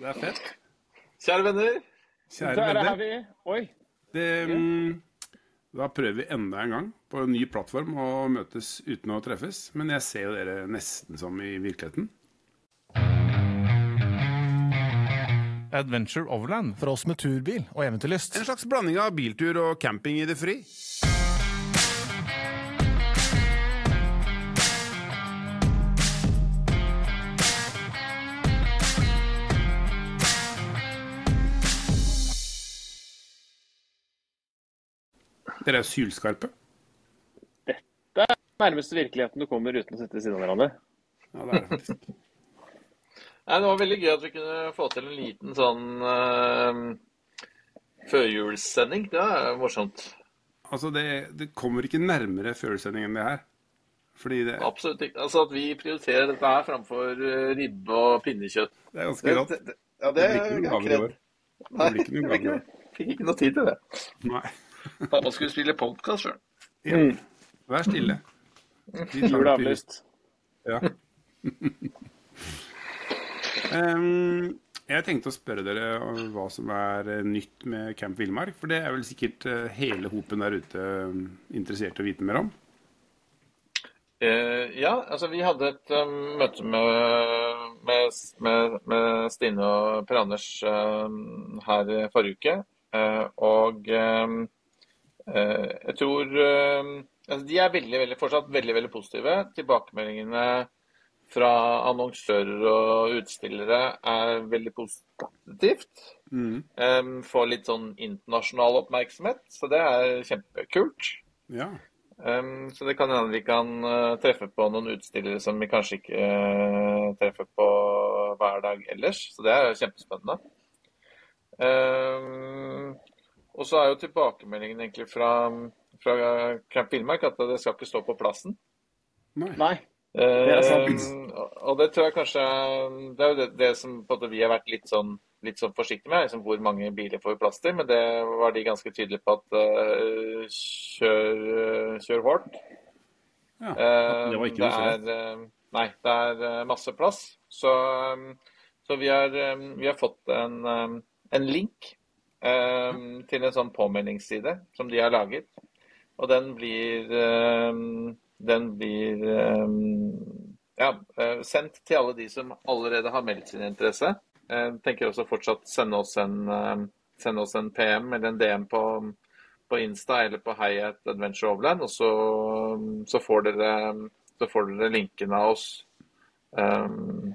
Det er fett. Kjære venner. Kjære Der er venner. vi. Oi. Det, mm, da prøver vi enda en gang på en ny plattform å møtes uten å treffes. Men jeg ser jo dere nesten som i virkeligheten. Adventure Overland. For oss med turbil og eventyrlyst. En slags blanding av biltur og camping i det fri. Dere er sylskarpe. Dette er nærmeste virkeligheten du kommer uten å sitte ved siden av hverandre. Ja, det er det faktisk. Nei, det var veldig gøy at vi kunne få til en liten sånn uh, førjulssending. Det er morsomt. Altså, det, det kommer ikke nærmere førjulssending enn det her. Fordi det, Absolutt ikke. Altså at vi prioriterer dette her framfor eh, ribbe og pinnekjøtt. det er ganske rått. det, ja, Det blir ikke noe gaver i år. Det blir ikke noe gaver i år. Fikk ikke noe tid til det. Nei. Pappa skulle spille podkast sjøl. Ja. Vær stille. Vi Jul er det til- avlyst. Ja. um, jeg tenkte å spørre dere om hva som er eh, nytt med Camp Villmark. For det er vel sikkert eh, hele hopen der ute eh, interessert i å vite mer om. Uh, ja, altså vi hadde et uh, møte med, med, med, med Stine og Per Anders uh, her forrige uke. Eh, og um, jeg tror um, altså De er veldig, veldig, fortsatt veldig, veldig positive. Tilbakemeldingene fra annonsører og utstillere er veldig positivt. Mm. Um, får litt sånn internasjonal oppmerksomhet, så det er kjempekult. Ja. Um, så det kan hende vi kan uh, treffe på noen utstillere som vi kanskje ikke uh, treffer på hver dag ellers. Så det er jo kjempespennende. Um, og så er jo tilbakemeldingen egentlig fra, fra Camp Villmark at det skal ikke stå på plassen. Nei. Nei. er sant. Um, og det tror jeg kanskje Det er jo det, det som på en måte vi har vært litt sånn, litt sånn forsiktige med, liksom hvor mange biler får vi plass til. Men det var de ganske tydelige på at uh, kjør, eh, kjør hårdt. Ja, Eh, det var ikke noe det er, eh, Nei, det er eh, masse plass. Så, eh, så vi, har, eh, vi har fått en, eh, en link eh, til en sånn påmeldingsside som de har laget. Og den blir eh, Den blir eh, ja, eh, sendt til alle de som allerede har meldt sin interesse. Jeg tenker også fortsatt sende oss en, sende oss en PM eller en DM på, på Insta eller på Hyatt Adventure Overland, og så, så, får dere, så får dere linken av oss um,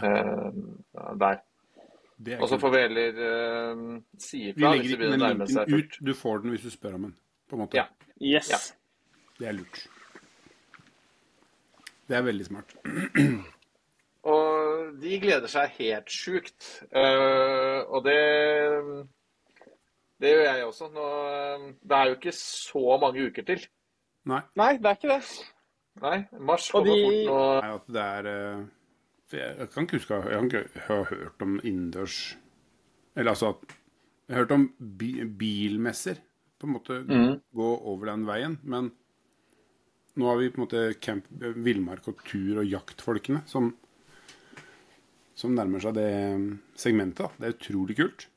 um, der. Det er Og så får vi heller um, si Vi ifra hvis legger det ikke begynner den å nærme seg linken fullt. ut. Du får den hvis du spør om den. På en måte. Ja. Yes. Ja. Det er lurt. Det er veldig smart. Og de gleder seg helt sjukt. Uh, og det det gjør jeg også. Nå, eh, det er jo ikke så mange uker til. Nei. Nei, det er ikke det. Nei, mars kommer de- fort nå. Nei, at det er for jeg, kan ikke huske Jeg har hørt om innendørs Eller altså at Jeg har hørt om bi, bilmesser. På en måte gå over den veien. Men nå har vi på en måte camp, villmark og tur- og jaktfolkene som, som nærmer seg det segmentet. Det er utrolig kult.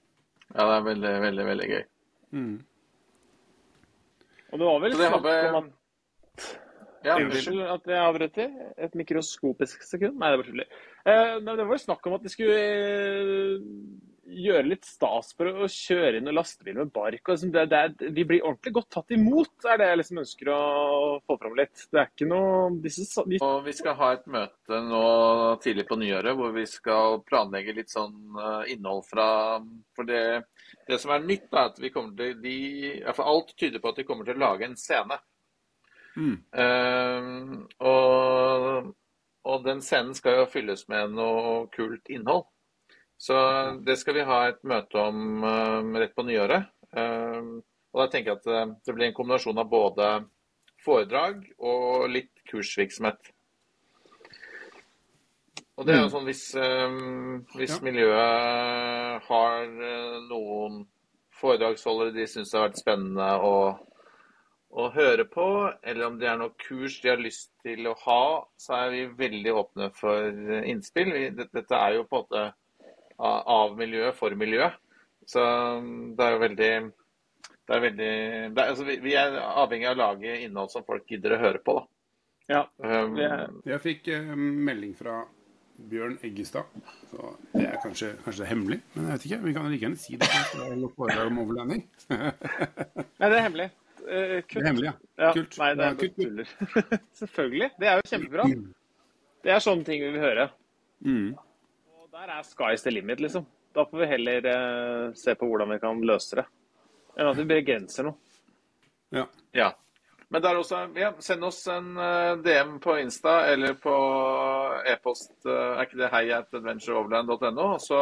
Ja, det er veldig, veldig, veldig gøy. Og det var vel snakk om at Ja, Unnskyld at jeg avbryter. Et mikroskopisk sekund. Nei, det var tuller. Eh, det var jo snakk om at de skulle eh, gjøre litt stas for å kjøre inn og lastebil med bark. Og liksom det, det de blir ordentlig godt tatt imot, er det jeg liksom ønsker å få fram litt. Det er ikke noe disse, de, Og vi skal ha et møte nå tidlig på nyåret hvor vi skal planlegge litt sånn eh, innhold fra For det, det som er nytt, er at vi kommer til de, Alt tyder på at de kommer til å lage en scene. Eh, og, og den scenen skal jo fylles med noe kult innhold. Så det skal vi ha et møte om uh, rett på nyåret. Uh, og da tenker jeg at det blir en kombinasjon av både foredrag og litt kursvirksomhet. Og det er jo sånn hvis, hvis Ja. miljøet har noen foredragsholdere de syns har vært spennende å, å høre på, eller om det er noe kurs de har lyst til å ha, så er vi veldig åpne for innspill. Vi, dette er jo på en måte av miljøet for miljøet. Så um, det er jo veldig det er veldig det er, altså, vi, vi er avhengig av å lage innhold som folk gidder å høre på, da. Ja. Um, Det er- Jeg fikk eh, melding fra Bjørn Eggestad. Så det er kanskje, kanskje hemmelig, men jeg vet ikke. Vi kan like gjerne si det. det er om. Nei, det er hemmelig. Eh, Det kutt. er hemmelig, ja. Ja, Kult. Nei, det er kutt, kult. tuller. Selvfølgelig. Det er jo kjempebra. Det er sånne ting vi vil høre. Mm. Og der er sky's the limit, liksom. Da får vi heller eh, se på hvordan vi kan løse det, enn at vi begrenser noe. Ja. Ja. Men der også, ja, send oss en eh, DM på Insta eller på e-post. er ikke det hei at adventureoverland.no? Og så,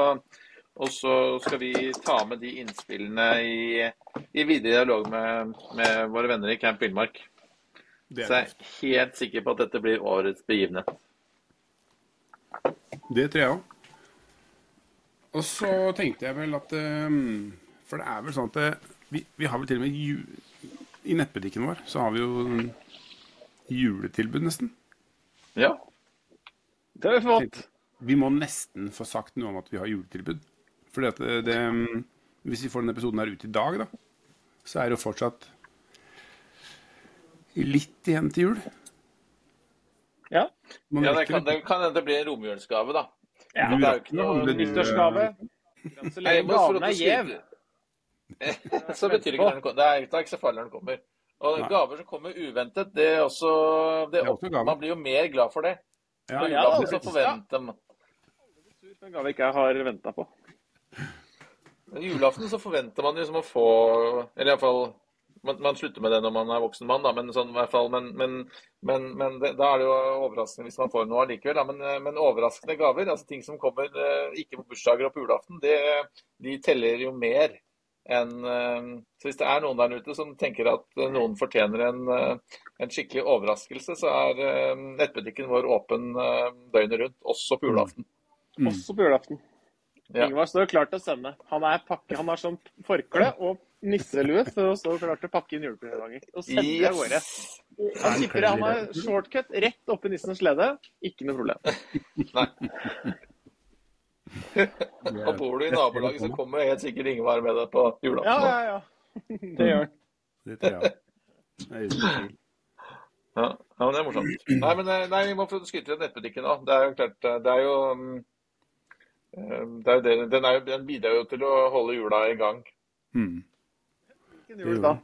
og så skal vi ta med de innspillene i, i videre dialog med, med våre venner i Camp Villmark. Så jeg er helt sikker på at dette blir årets begivenhet. det tror jeg òg. Og så tenkte jeg vel at eh, For det er vel sånn at vi, vi har vel til og med ju, I nettbutikken vår så har vi jo juletilbud, nesten. Ja. Det har vi fått. Vi må nesten få sagt noe om at vi har juletilbud. Fordi at det, det Hvis vi får denne episoden her ut i dag, da, så er det jo fortsatt litt igjen til jul. Ja. Man Ja, det kan, det kan hende det blir en romjulsgave, da. ja. Det er jo ikke noe Nyttårsgave. Få lov Gaven er gjev. Så betyr ikke. Det det er ikke så farlig når den kommer. Og Nei. gaver som kommer uventet, det er også, det, Det er også. Man blir jo mer glad for det. Ja, ja, det så er- forventer man For en gave ikke jeg har venta på. Men julaften så forventer man liksom å få Eller iallfall man, man slutter med det når man er voksen mann, da, men, sånn, i hvert fall, men, men, men, men det, da er det jo overraskende hvis man får noe allikevel. Men, eh, men overraskende gaver, altså ting som kommer eh, ikke på bursdager og på julaften, det, de teller jo mer enn eh, Så hvis det er noen der ute som tenker at noen fortjener en, en skikkelig overraskelse, så er nettbutikken vår åpen døgnet rundt, også på julaften. Mm. Også på julaften. Ja. Ingvar står klar til å sende. Han, er pakke, han har sånn forkle og nisselue for å stå klar til å pakke inn julepresanger. Og sende det av gårde. Han tipper han har shortcut rett oppi nissens slede. Ikke noe problem. Nei. Og bor du i nabolaget, så kommer helt sikkert Ingvar med deg på julaften. Ja, ja, ja. Det gjør han. Det tror jeg. Det er. Ja, ja, men det er morsomt. Nei, men eh, nei, vi må få skryte av nettbutikken òg. Det er jo klart, eh, det er jo mm, er det, den, er den bidrar jo til å holde jula i gang. Mm. Hvilken jul da?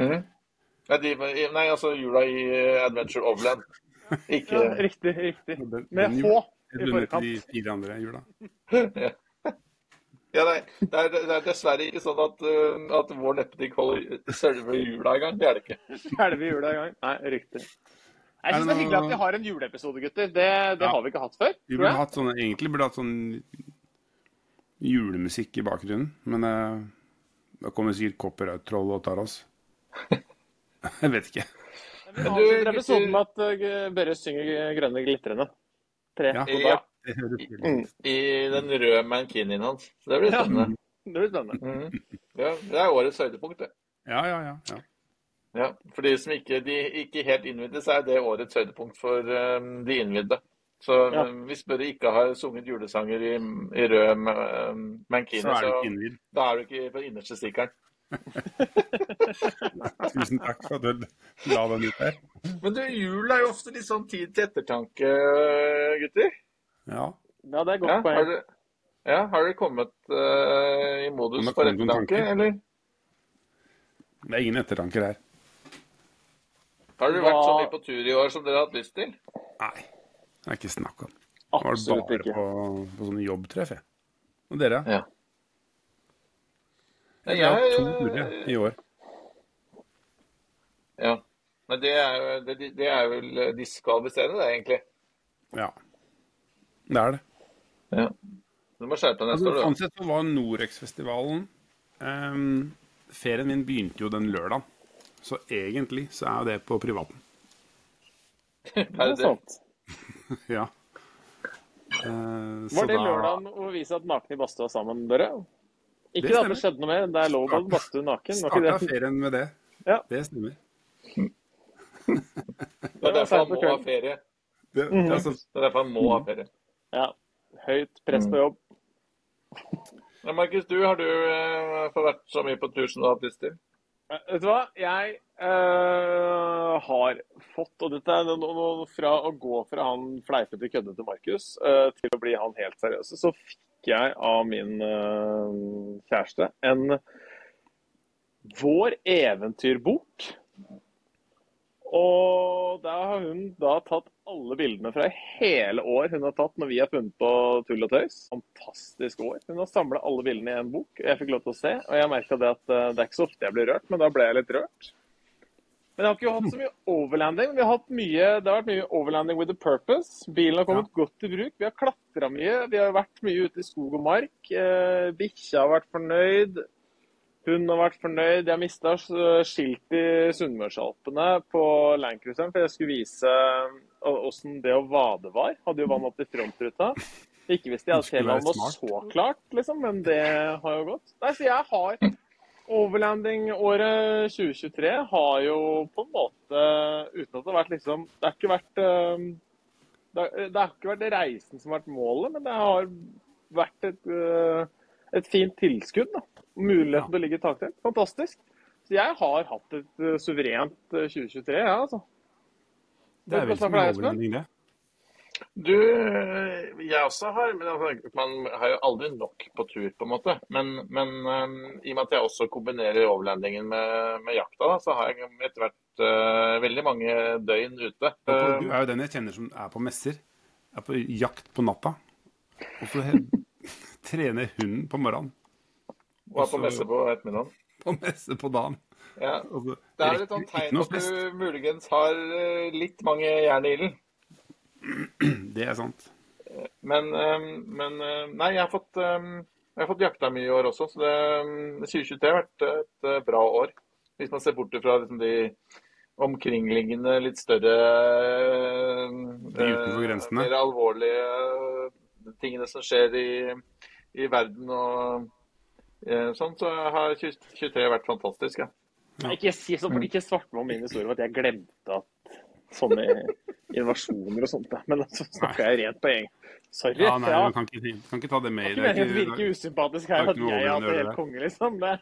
Nei, de, nei, altså jula i Adventure Overland. Ikke Ja, riktig, riktig. Med H i de forkant. fire andre jula. Ja, nei, det er, det er dessverre ikke sånn at, eh, at vår nettbutikk holder selve jula i gang. Det er det ikke. Selve jula i gang? Nei, riktig. Jeg syns det er hyggelig at vi har en juleepisode, gutter. Det, det Ja. har vi ikke hatt før. Vi burde hatt sånne, egentlig burde hatt sånn julemusikk i bakgrunnen, men uh, da kommer sikkert copyright-troll og tar oss. Jeg vet ikke. Vi har en episode med at uh, Børre synger 'Grønne glitrende'. Tre. Ja. på dag. Mm. I den røde mankinien hans. Det blir Ja. Det blir spennende. Mm. Ja, det er årets høydepunkt, det. Ja, ja, ja. ja. Ja, For de som ikke, de ikke helt innvidde, så er det årets høydepunkt for um, de innvidde. Så Ja. um, hvis Børre ikke har sunget julesanger i, i rød um, mankini, Så er så da er du ikke på innerste stikkeren. Tusen takk for at du la den ut der. Men du, jul er jo ofte litt sånn tid til ettertanke, gutter. Ja. Ja, det er godt Ja, har poeng. dere ja, har dere kommet uh, i modus for ettertanke, eller? Det er ingen ettertanker her. Har dere vært så mye på tur i år som dere har hatt lyst til? Nei. Det er ikke snakk om. Det var bare ikke. på, på sånne jobbtreff, jeg. Og dere? Ja. Jeg har hatt to turer i år. Ja. Men det er jo det, det er vel diskvalifiserende, det, egentlig. Ja. Det er det. Ja. Du må skjerpe deg neste Altså, år, du. Uansett så var Norex-festivalen um, Ferien min begynte jo den lørdagen. Så egentlig så er jo det på privaten. Det Er det det? sant. Ja. Eh, så Var det da- lørdagen å vise at nakne i badstua sammen, Børre? Ikke Det at det skjedde noe mer, det er lov å bade badstue naken. Starta ferien med det. Ja. Det stemmer. Det er derfor han må ha ferie. Det, det, er så... Det er derfor han må ha ferie. Ja. Høyt press på jobb. Ja, Markus, du har du eh, fått vært så mye på tur som du har hatt lyst til? Eh, Vet du hva? Jeg eh, har fått, og dette er noe, no- fra å gå fra han fleipete køddete Markus eh, til å bli han helt seriøse, så fikk jeg av min eh, kjæreste en Vår eventyrbok. Og der har hun da tatt alle bildene fra hele år hun har tatt når vi har funnet på tull og tøys. Fantastisk år. Hun har samla alle bildene i en bok. Jeg fikk lov til å se, og jeg merka det at eh, det er ikke så ofte jeg blir rørt, men da ble jeg litt rørt. Men jeg har ikke hatt så mye overlanding. Vi har hatt mye, det har vært mye overlanding with a purpose. Bilen har kommet godt i bruk. Vi har klatra mye. Vi har vært mye ute i skog og mark. Eh, Bikkja har vært fornøyd. Hun har vært fornøyd. Jeg mista skilt i Sunnmørsalpene på Landcruiseren, for jeg skulle vise åssen det å vade var. Hadde jo vann opp til frontruta. Ikke visste jeg at skulle Helland var så klart, liksom, men det har jo gått. Nei, så jeg har Overlanding-året 2023 har jo på en måte, uten at det har vært liksom Det har ikke vært eh, det har, det har ikke vært reisen som har vært målet, men det har vært et, eh, et fint tilskudd. da. Muligheten til å ligge i taktelt. Fantastisk. Så jeg har hatt et eh, suverent eh, 2023, ja, altså. Det er vel som en overvinning, det. Du, eh, jeg også har, men altså, man har jo aldri nok på tur, på en måte. Men, men um, i og med at jeg også kombinerer overlandingen med, med jakta, da, så har jeg etter hvert uh, veldig mange døgn ute. Du er jo den jeg kjenner som er på messer. Er på jakt på natta. Og så trener hunden på morgenen. Var på messe på ettermiddagen. På messe på dagen. Ja. Og Det er et sånt tegn at du muligens har eh, litt mange jern i ilden. Det er sant. Men, eh, men eh, Nei, jeg har fått, eh, jeg har fått jakta mye i år også, så det, eh, 2023 har vært et eh, bra år. Hvis man ser bort fra liksom, de omkringliggende, litt større eh, De utenfor grensene. Mer alvorlige eh, tingene som skjer i, i verden og eh, sånn, så har 23 vært fantastisk. Ja. Ikke, si så, ikke svartmal min historie om at jeg glemte at sånne invasjoner og sånt. Men så snakker jeg rent på egen Sorry. Ja, nei, ja. du kan ikke, kan ikke ta det med meningen å virke usympatisk her er at jeg har å hatt helt det. konge, liksom. Det,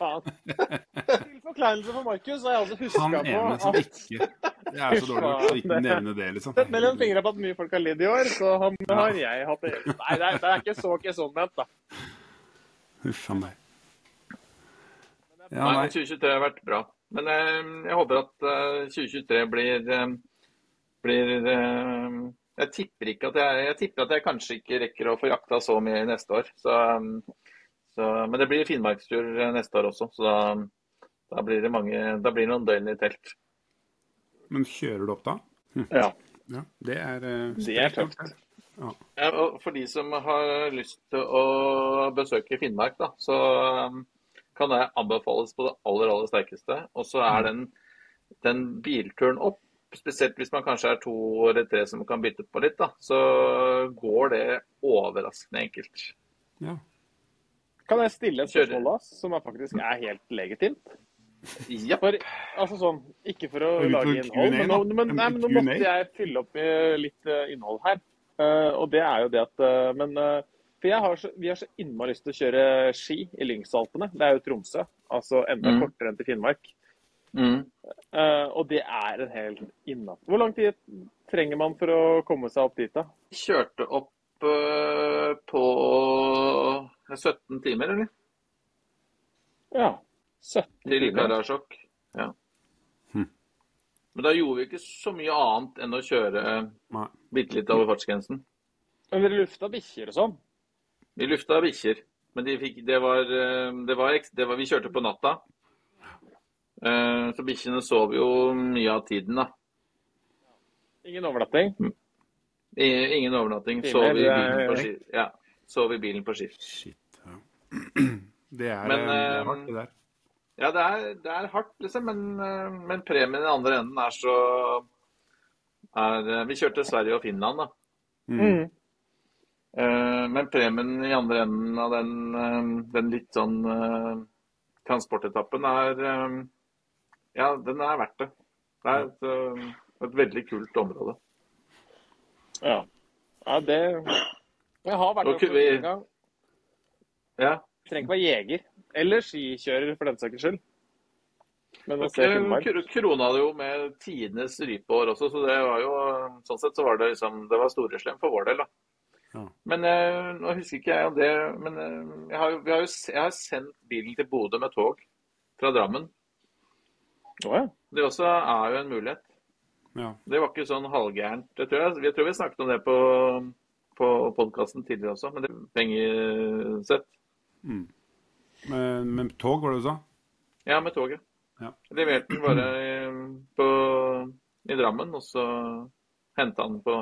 faen. Til forkleinelse for Markus har jeg altså huska Han på ene som ikke Det er så dårlig å ikke nevne det, liksom. Sett mellom fingra på at mye folk har lidd i år, så har, har jeg hatt det. Nei, det er, det er ikke så ikke sånn ment, da. Huff a meg. Ja, Nei, nei. 2023 har vært bra. Men jeg, jeg håper at eh, 2023 blir, eh, blir eh, Jeg tipper ikke at jeg, jeg tipper at jeg kanskje ikke rekker å få jakta så mye neste år. Så, eh, så, men det blir finnmarkstur eh, neste år også, så da, da blir det mange Da blir det noen døgn i telt. Men kjører du opp da? Ja, Ja, det er eh, det er tøft. Ja, og for de som har lyst til å besøke Finnmark, da, så um, kan det anbefales på det aller, aller sterkeste. Og så er den, den bilturen opp, spesielt hvis man kanskje er to eller tre som kan bytte på litt, da, så går det overraskende enkelt. Ja. Kan jeg stille et spørsmål da, som er faktisk er helt legitimt? Ja. For, altså sånn, ikke for å lage innhold, men nå, men, nei, men nå måtte jeg fylle opp med litt eh, innhold her. Eh, og det er jo det at eh, Men eh, har så, vi har så innmari lyst til å kjøre ski i Lyngsalpene. Det er jo Tromsø. Altså enda Mm. kortere enn til Finnmark. Mm. Uh, og det er en hel innatt. Hvor lang tid trenger man for å komme seg opp dit, da? Kjørte opp uh, på 17 timer, eller? Ja. 17 timer. Til. Karasjok. Men da gjorde vi ikke så mye annet enn å kjøre Nei. bitte litt over fartsgrensen. Men dere lufta bikkjer og sånn? Vi lufta bikkjer, men de fikk, det, var, eh, det, var, det var Vi kjørte på natta. Eh, Så bikkjene sov jo mye av tiden, da. Ingen overnatting? Ingen overnatting. Sov i bilen på skift. Ja. Sov i bilen på skift. Shit. Ja. Det er, Men, eh, det er eh, hardt, det der. Ja, det er, det er hardt, liksom, men, eh, men premien i den andre enden er så er, eh, Vi kjørte Sverige og Finland, da. Mm. Eh, Men premien i andre enden av den, den litt sånn transportetappen er Ja, den er verdt det. Det er et, et veldig kult område. Mm. Ja. ja, det Jeg har vært oppe en gang. Ja. Trenger ikke være jeger. Eller skikjører, for den saks skyld. Men å se Finnmark Krona det jo med tidenes rypeår også, så det var jo Sånn sett så var det liksom Det var storeslem for vår del, da. Ja. Men eh, nå husker ikke jeg om det Men eh, jeg har, jo- vi har jo s- jeg har sendt bilen til Bodø med tog fra Drammen. Å ja. Det også er jo en mulighet. Ja. Det var ikke sånn halvgærent. Jeg tror, jeg, jeg tror vi snakket om det på, på podkasten tidligere også, men det er pengesett. Mm. Men, med tog, var det du sa? Ja, med toget. Ja. Leverte den bare i, på, i Drammen, og så henta den på,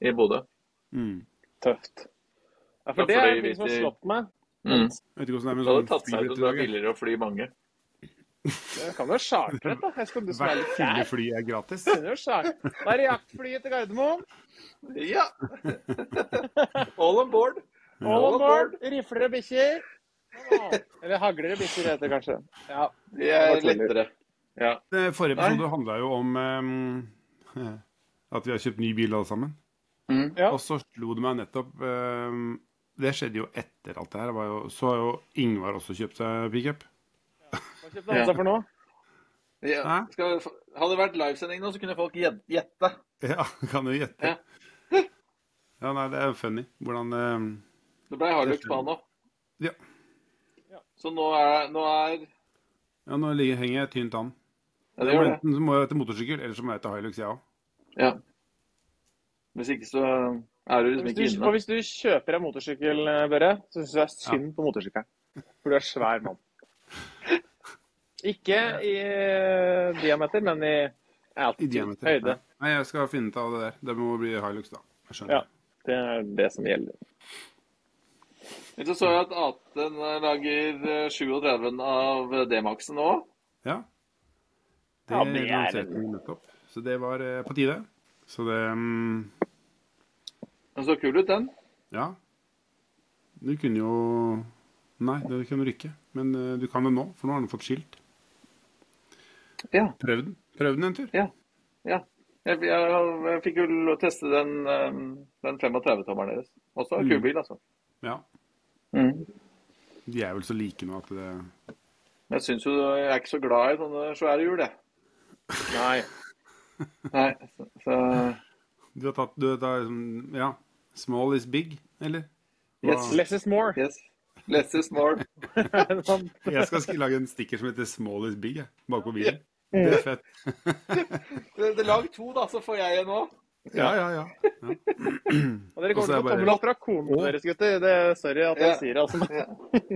i Bodø. Mm. Tøft. Ja, for for det er en ting som har slått meg. Mm. Vet ikke hvordan det er med Det hadde sånn tatt seg ut det var billigere å fly mange. Det kan jo chartre et, da. Jeg skal du er Hvert fulle fly er gratis. Da er det jaktflyet til Gardermoen. Ja! All on board. All on board. Rifler og bikkjer. Eller hagler og bikkjer heter kanskje. Ja. De Det er lettere. Ja. Det Forrige episode handla jo om um, at vi har kjøpt ny bil alle sammen. Mm. Ja. Og så slo det meg nettopp um, Det skjedde jo etter alt det her. Var jo, så har jo Ingvar også kjøpt seg pickup. Hva kjøpte han seg for nå? Ja. Skal, hadde det vært livesending nå, så kunne folk gjette. Ja, kan du gjette? Ja. Ja, nei, det er funny hvordan um, Det ble hardlukt på han òg. Ja. Så nå er, nå er Ja, nå ligger, henger jeg tynt an. Ja, det gjør det. Enten så må jeg til motorsykkel, eller så må jeg til Hilux, jeg òg. Ja. Hvis ikke så er du liksom ikke inne. og hvis du kjøper deg motorsykkel, Børre, så syns jeg det er synd på motorsykkelen. For du er svær mann. Ikke i eh, diameter, men i I diameter. høyde. Nei, jeg skal finne ut av det der. Det må bli Hilux, da. Jeg skjønner. Ja. Det er det som gjelder. Så så jeg at Aten lager eh, 37 av D-Maxen nå. Ja. Det, Ja, det er- lanserte vi nettopp. Så det var eh, på tide. Så det mm, Den så kul ut, den. Ja. Du kunne jo Nei, det kunne du ikke. Men uh, du kan det nå, for nå har den fått skilt. Ja. Prøv den. Prøv den en tur. ja. Jeg, jeg, jeg fikk jo teste den, eh, den 35-tommeren deres. Også en kul Mm. bil, altså. Ja. Mm. De er vel så like nå at det jeg syns jo jeg er ikke så glad i sånne svære hjul, jeg. Nei. Nei, så, så Du har tatt du har liksom, Ja. Small is big, eller? Hva- Yes. Less is more. Yes. Less is more. Jeg skal sk- lage en sticker som heter 'Small is big' jeg, bak på bilen. Det er fett. Det, det Lag to, da, så får jeg en òg. Ja, ja, ja. Og dere Og så kommer til er å få tommel opp fra konene deres, gutter. Det, er sorry at jeg Ja. sier det. altså.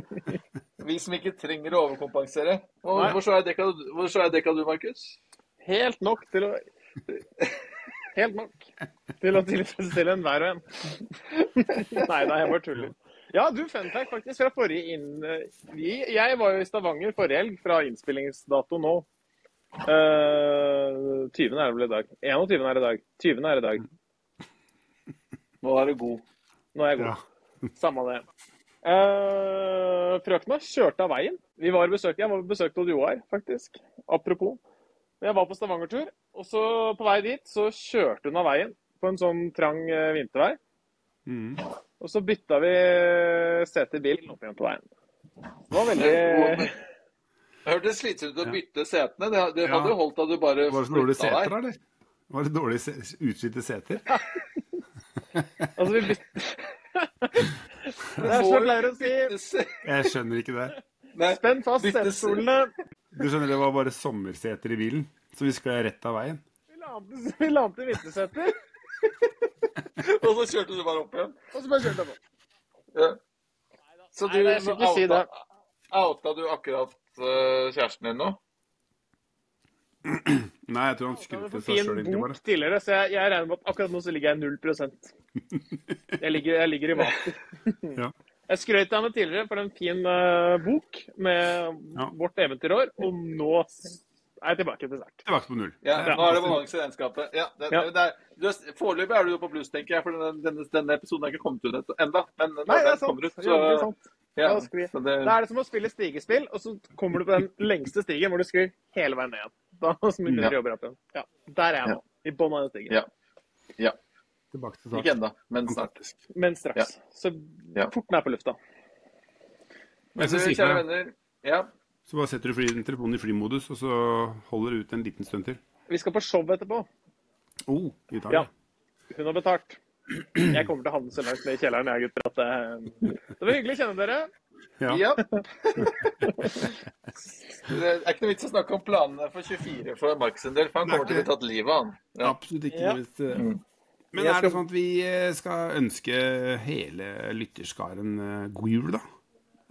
Vi som ikke trenger å overkompensere. Og hvor så er dekka du, Markus? Helt nok til å Helt nok til å tilfredsstille enhver og en. Nei da, jeg bare tuller. Ja, du, fun fact faktisk fra forrige inn... Jeg var jo i Stavanger forrige helg fra innspillingsdato nå. Uh, 20. er det vel i dag. 21. er i dag. 20. er i dag. Nå er du god. Nå er jeg god. ja. Samme det. Uh, frøkna kjørte av veien. Vi var i besøk, Jeg var på besøk hos Joar, faktisk. Apropos. Jeg var på Stavanger-tur, og så på vei dit så kjørte hun av veien på en sånn trang eh, vintervei. Mm. Og så bytta vi sete i bilen opp igjen på veien. Det var veldig Det hørtes slitsomt ut å bytte setene. Det, det hadde jo holdt at du bare Var det så dårlige seter, eller? Var det dårlige se- utslitte seter? Altså, vi bytter Det er som jeg pleier å si. Jeg skjønner ikke det. Nei, Spenn fast setestolene. Du skjønner, Det var bare sommerseter i bilen, så vi sklei rett av veien. Vi la til- vinterseter, og så kjørte du bare opp igjen. og så bare kjørte jeg på. Ja. Så du Nei, skal si outa du akkurat kjæresten din nå? Nei, jeg tror han skryter seg sjøl egentlig bok bare. tidligere, så jeg, jeg regner med at akkurat nå så ligger jeg 0% Jeg ligger, jeg ligger i vater. Ja. Jeg skrøt av henne tidligere for en fin uh, bok med Ja. vårt eventyrår, og nå er jeg tilbake til start. Tilbake på null. Ja, ja. nå er det balanse i regnskapet. Ja, det, er, foreløpig er du på pluss, tenker jeg, for denne, denne, denne episoden er ikke kommet ut ennå. enda. Men Nei, det er sant. ut, er så sant. Ja, så det, Da er det som å spille stigespill, og så kommer du på den lengste stigen hvor du sklir hele veien ned igjen. Da begynner du å jobbe opp igjen. Ja, der er jeg nå. I bånn av den stigen. Ja. ja. Tilbake til start. Ikke ennå, men snart. Men straks. Så Ja. fort den er på lufta. Men så, kjære venner. Ja. Så bare setter du fly, telefonen i flymodus, og så holder du ut en liten stund til. Vi skal på show etterpå. Oh, i Italia. Ja. Hun har betalt. Jeg kommer til å havne så langt ned i kjelleren, jeg, gutter, at det, det var hyggelig å kjenne dere. Ja. ja. det er ikke noe vits å snakke om planene for 24 for Marks en del, for han kommer til å bli tatt livet av han. Ja. Absolutt ikke. Ja. Hvis, eh, Mm. Men er det sånn at vi eh, skal ønske hele lytterskaren eh, god jul, da?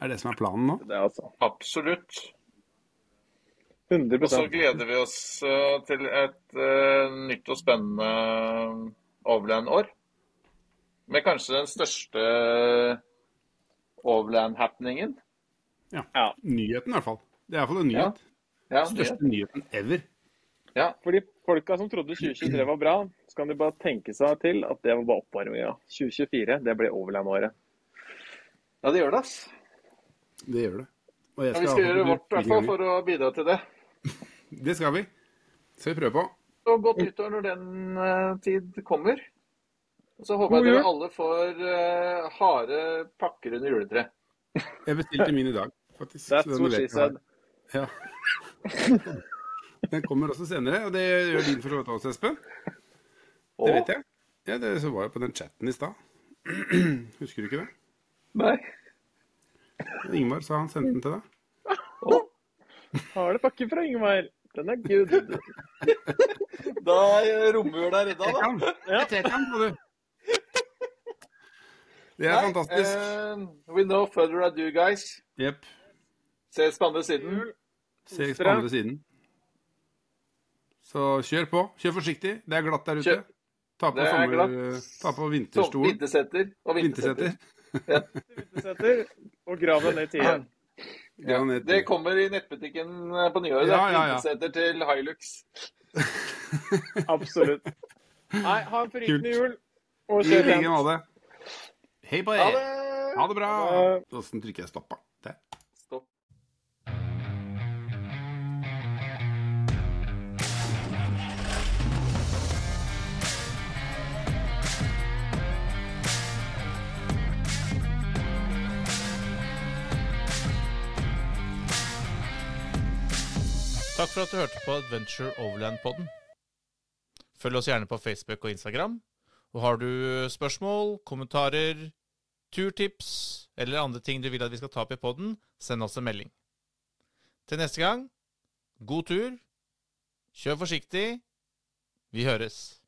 Er det som er planen nå? Det er altså Absolutt. 100 Og så gleder vi oss eh, til et uh, nytt og spennende Overland-år. Med kanskje den største Overland-happeningen. Ja. Nyheten, i hvert fall. Det er iallfall en nyhet. Ja, Største nyheten ever. ja. For de folka som trodde 2023 var bra, så kan de bare tenke seg til at det var bare oppvarminga. 2024, det ble Overland-året. ja, det gjør det, ass. Det gjør det. Og jeg Ja, vi skal gjøre vårt i hvert fall for å bidra til det. Det skal vi. Så vi prøver på. Og godt nyttår når den eh, tid kommer. Og så håper God jeg dere alle får uh, harde pakker under juletreet. Jeg bestilte min i dag, faktisk. That's så den what she said. Ja. Den kommer også senere, og det gjør din for så vidt også, Espen. Det vet jeg. Ja, det så var jeg på den chatten i stad. Husker du ikke det? Nei. Ingmar sa han sendte den til deg. Har det pakke fra Ingmar. Den er good. Da er romjula redda, da. Jeg Ja. den, du. Det er Nei, fantastisk. Uh, we know further ado, guys. Jepp. Ses på andre siden. Ses på andre siden. Så kjør på. Kjør forsiktig. Det er glatt der ute. Kjør. Ta på, er sommer, ta på vinterstol. vintersetter og vintersetter. Vintersetter. Vintersetter og grav deg ned i tiden. Ja, Det kommer i nettbutikken på nyåret. Ja, ja, ja. Vintersetter til Hilux. Absolutt. Nei, ha en forrykende jul. Og I kjør like pent. Hei på Ha Ha det bra. Åssen trykker jeg stopp, da? Stopp. Takk for at du hørte på Adventure Overland-podden. Følg oss gjerne på Facebook og Instagram. Og har du spørsmål, kommentarer, turtips eller andre ting du vil at vi skal ta opp i podden, send oss en melding. Til neste gang, god tur, kjør forsiktig, vi høres.